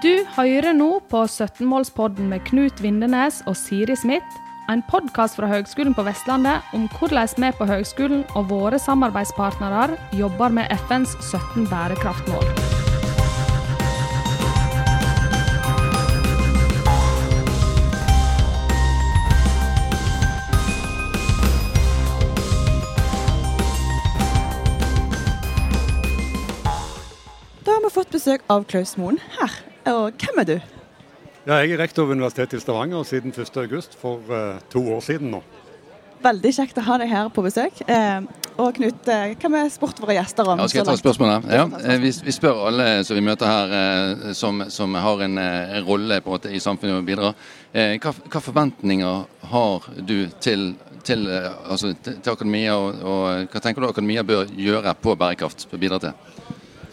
Du hører nå på 17-målspodden med Knut Vindenes og Siri Smith, en podkast fra Høgskolen på Vestlandet om hvordan vi på høgskolen og våre samarbeidspartnere jobber med FNs 17 bærekraftmål. Da har vi fått besøk av Klaus Moen her. Og hvem er du? Ja, jeg er rektor ved Universitetet i Stavanger siden 1.8 for uh, to år siden nå. Veldig kjekt å ha deg her på besøk. Eh, og Knut, eh, hva med spurt våre gjester om? Ja, skal jeg ta spørsmålet? Ja, eh, vi, vi, spør alle som vi møter her eh, som, som, har en, eh, en rolle på en måte, i samfunnet og bidrar. Eh, hva, hva, forventninger har du til, til, altså, til, til akademia, og, og, hva tenker du akademia bør gjøre på bærekraft? bidra til?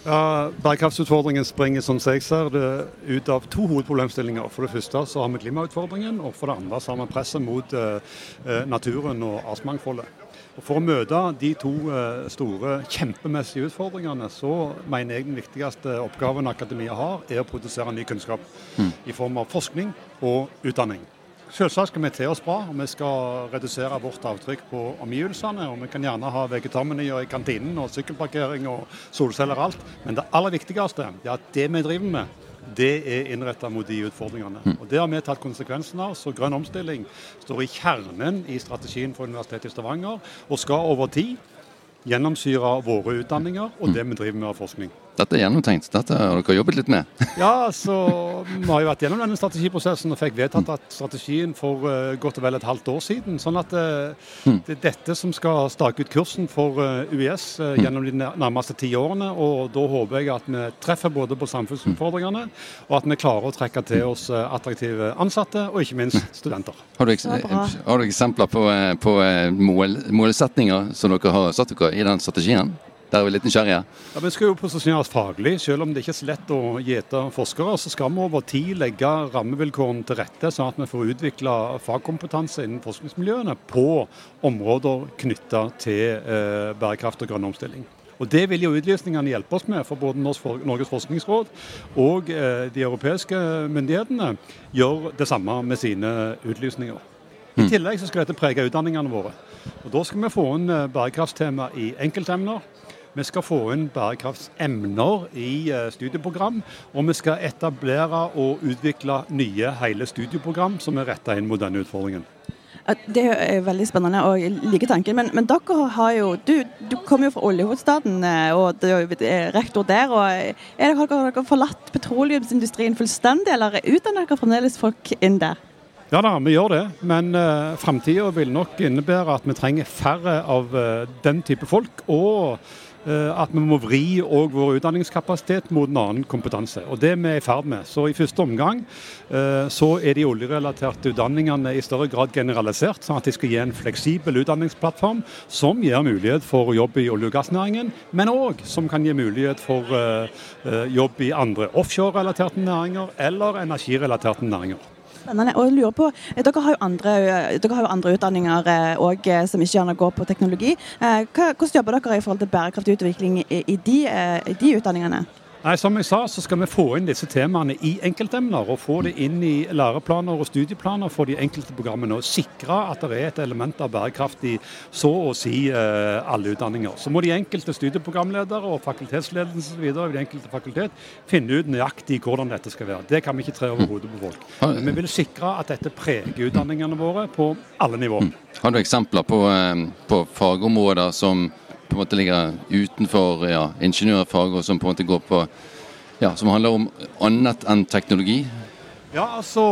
Ja, Bærekraftsutfordringen springer som jeg ser det ut av to hovedproblemstillinger. For det første så har vi klimautfordringen, og for det andre så har vi presset mot eh, naturen og artsmangfoldet. Og For å møte de to uh, store kjempemessige utfordringene, så mener jeg den viktigste oppgaven akademia har, er å produsere ny kunnskap. Mm. I form av forskning og utdanning. Selvsagt skal vi til oss bra, og vi skal redusere vårt avtrykk på omgivelsene. og Vi kan gjerne ha vegetarmenyer i kantinen og sykkelparkering og solceller og alt. Men det aller viktigste er at det vi driver med, det er innretta mot de utfordringene. Mm. Og Det har vi tatt konsekvensen av. Så grønn omstilling står i kjernen i strategien for Universitetet i Stavanger, og skal over tid gjennomsyre våre utdanninger og det vi driver med av forskning. Dette er gjennomtenkt. Dette har dere jobbet litt med? ja, så vi har jo vært gjennom denne strategiprosessen og fikk vedtatt at strategien for uh, godt og vel et halvt år siden. Sånn at uh, det er dette som skal stake ut kursen for uh, UiS gjennom de nærmeste ti årene. Og da håper jeg at vi treffer både på samfunnsutfordringene, og at vi klarer å trekke til oss attraktive ansatte, og ikke minst studenter. Har du, har du eksempler på, på mål, målsetninger som dere har satt dere i den strategien? Der er vi litt nysgjerrige. Ja, Vi skal jo posisjonere oss faglig. Selv om det ikke er så lett å gjete forskere, så skal vi over tid legge rammevilkårene til rette, sånn at vi får utvikla fagkompetanse innen forskningsmiljøene på områder knytta til eh, bærekraft og grønn omstilling. Og Det vil jo utlysningene hjelpe oss med, for både Norges forskningsråd og eh, de europeiske myndighetene gjør det samme med sine utlysninger. I mm. tillegg så skal dette prege utdanningene våre. Og Da skal vi få inn eh, bærekraftstema i enkeltemner. Vi skal få inn bærekraftsemner i eh, studieprogram, og vi skal etablere og utvikle nye hele studieprogram som er retta inn mot denne utfordringen. Det er veldig spennende og jeg liker tanken. Men, men, dere har jo Du, du kommer jo fra oljehovedstaden og du er rektor der. og er dere, Har dere forlatt petroleumsindustrien fullstendig, eller utdanner dere fremdeles folk inn der? Ja da, vi gjør det. Men uh, framtida vil nok innebære at vi trenger færre av uh, den type folk. og Eh, at vi må vri og vår utdanningskapasitet mot en annen kompetanse. Og Det er vi i ferd med. Så I første omgang eh, så er de oljerelaterte utdanningene i større grad generalisert, sånn at de skal gi en fleksibel utdanningsplattform som gir mulighet for jobb i olje- og gassnæringen, men òg som kan gi mulighet for eh, jobb i andre offshore-relaterte næringer eller energirelaterte næringer. Spennende. Og jeg lurer på, eh, Dere har jo andre, eh, har jo andre utdanninger og, eh, som ikke gjerne går på teknologi. Hvordan jobber dere i forhold til bærekraftig utvikling i, de, i de utdanningene? Nei, Som jeg sa, så skal vi få inn disse temaene i enkeltemner. Og få det inn i læreplaner og studieplaner for de enkelte programmene. Og sikre at det er et element av bærekraft i så å si eh, alle utdanninger. Så må de enkelte studieprogramledere og fakultetsledelsen osv. i de enkelte fakultet finne ut nøyaktig hvordan dette skal være. Det kan vi ikke tre over hodet på folk. Men vi vil sikre at dette preger utdanningene våre på alle nivåer. Har du eksempler på, eh, på fagområder som på en måte ligger utenfor ja, ingeniørfag, og som på en måte går på ja, som handler om annet enn teknologi? Ja, altså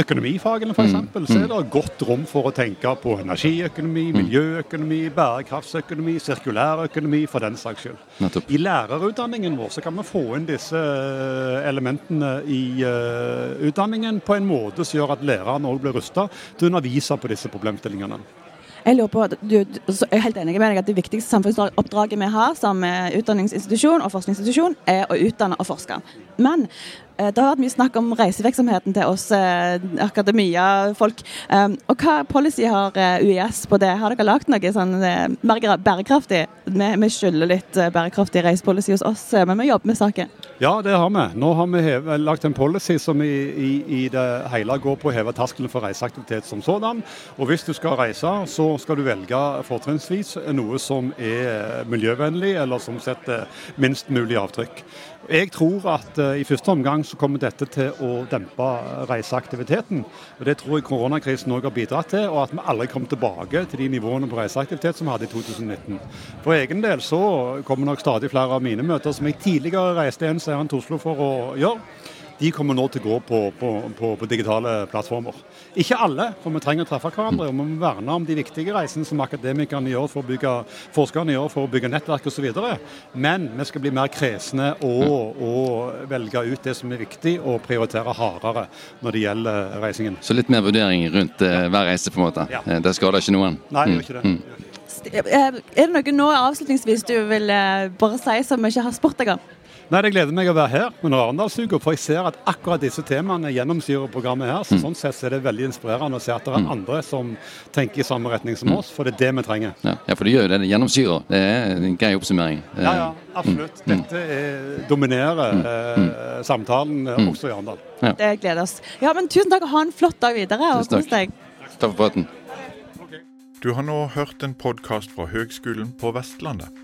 økonomifagene f.eks., mm. så er det godt rom for å tenke på energiøkonomi, mm. miljøøkonomi, bærekraftsøkonomi, sirkulærøkonomi for den saks skyld. Nettopp. I lærerutdanningen vår så kan vi få inn disse eh, elementene i uh, utdanningen på en måte som gjør at læreren òg blir rusta til å undervise på disse problemstillingene. Jeg lurer på, du, jeg er helt enig med deg at Det viktigste samfunnsoppdraget vi har som utdanningsinstitusjon og forskningsinstitusjon, er å utdanne og forske. Men Eh, det har vært mye snakk om reisevirksomheten til oss eh, akademia-folk. Um, og hva policy har UiS på det? Har dere lagd noe sånn mer bærekraftig? Vi, skylder litt bærekraftig reisepolicy hos oss, men vi jobber med saken. Ja, det har vi. Nå har vi lagt en policy som i, i, i, det hele går på å heve terskelen for reiseaktivitet som sådan. Og hvis du skal reise, så skal du velge fortrinnsvis noe som er miljøvennlig, eller som setter minst mulig avtrykk. Jeg tror at uh, i første omgang så kommer dette til å dempe reiseaktiviteten. og Det tror jeg koronakrisen òg har bidratt til, og at vi aldri kommer tilbake til de nivåene på reiseaktivitet som vi hadde i 2019. For egen del så kommer nok stadig flere av mine møter som jeg tidligere reiste en seeren til Oslo for å gjøre de kommer nå til å gå på, på, på, på, digitale plattformer. Ikke alle, for vi trenger å treffe hverandre. og Vi må verne om de viktige reisene som akademikerne gjør for å bygge, forskerne gjør for å bygge nettverk osv. Men vi skal bli mer kresne og, og, velge ut det som er viktig, og prioritere hardere når det gjelder reisingen. Så litt mer vurdering rundt eh, hver reise, på en måte. Ja. Eh, det skader ikke noen? Nei, det gjør ikke det. Mm. Er det noe nå avslutningsvis du vil bare si som vi ikke har spurt deg om? Nei, Det gleder meg å være her under Arendalsuka, for jeg ser at akkurat disse temaene gjennomsyrer programmet her. så mm. Sånn sett er det veldig inspirerende å se at det er mm. andre som tenker i samme retning som mm. oss, for det er det vi trenger. Ja, ja for det gjør det. Det gjennomsyrer. Det er en grei oppsummering. Ja, ja, absolutt. Mm. Dette er, dominerer eh, samtalen eh, også i Arendal. Ja. Det gleder oss. Ja, men Tusen takk og ha en flott dag videre. og kos deg. Takk for praten. Du har nå hørt en podkast fra Høgskolen på Vestlandet.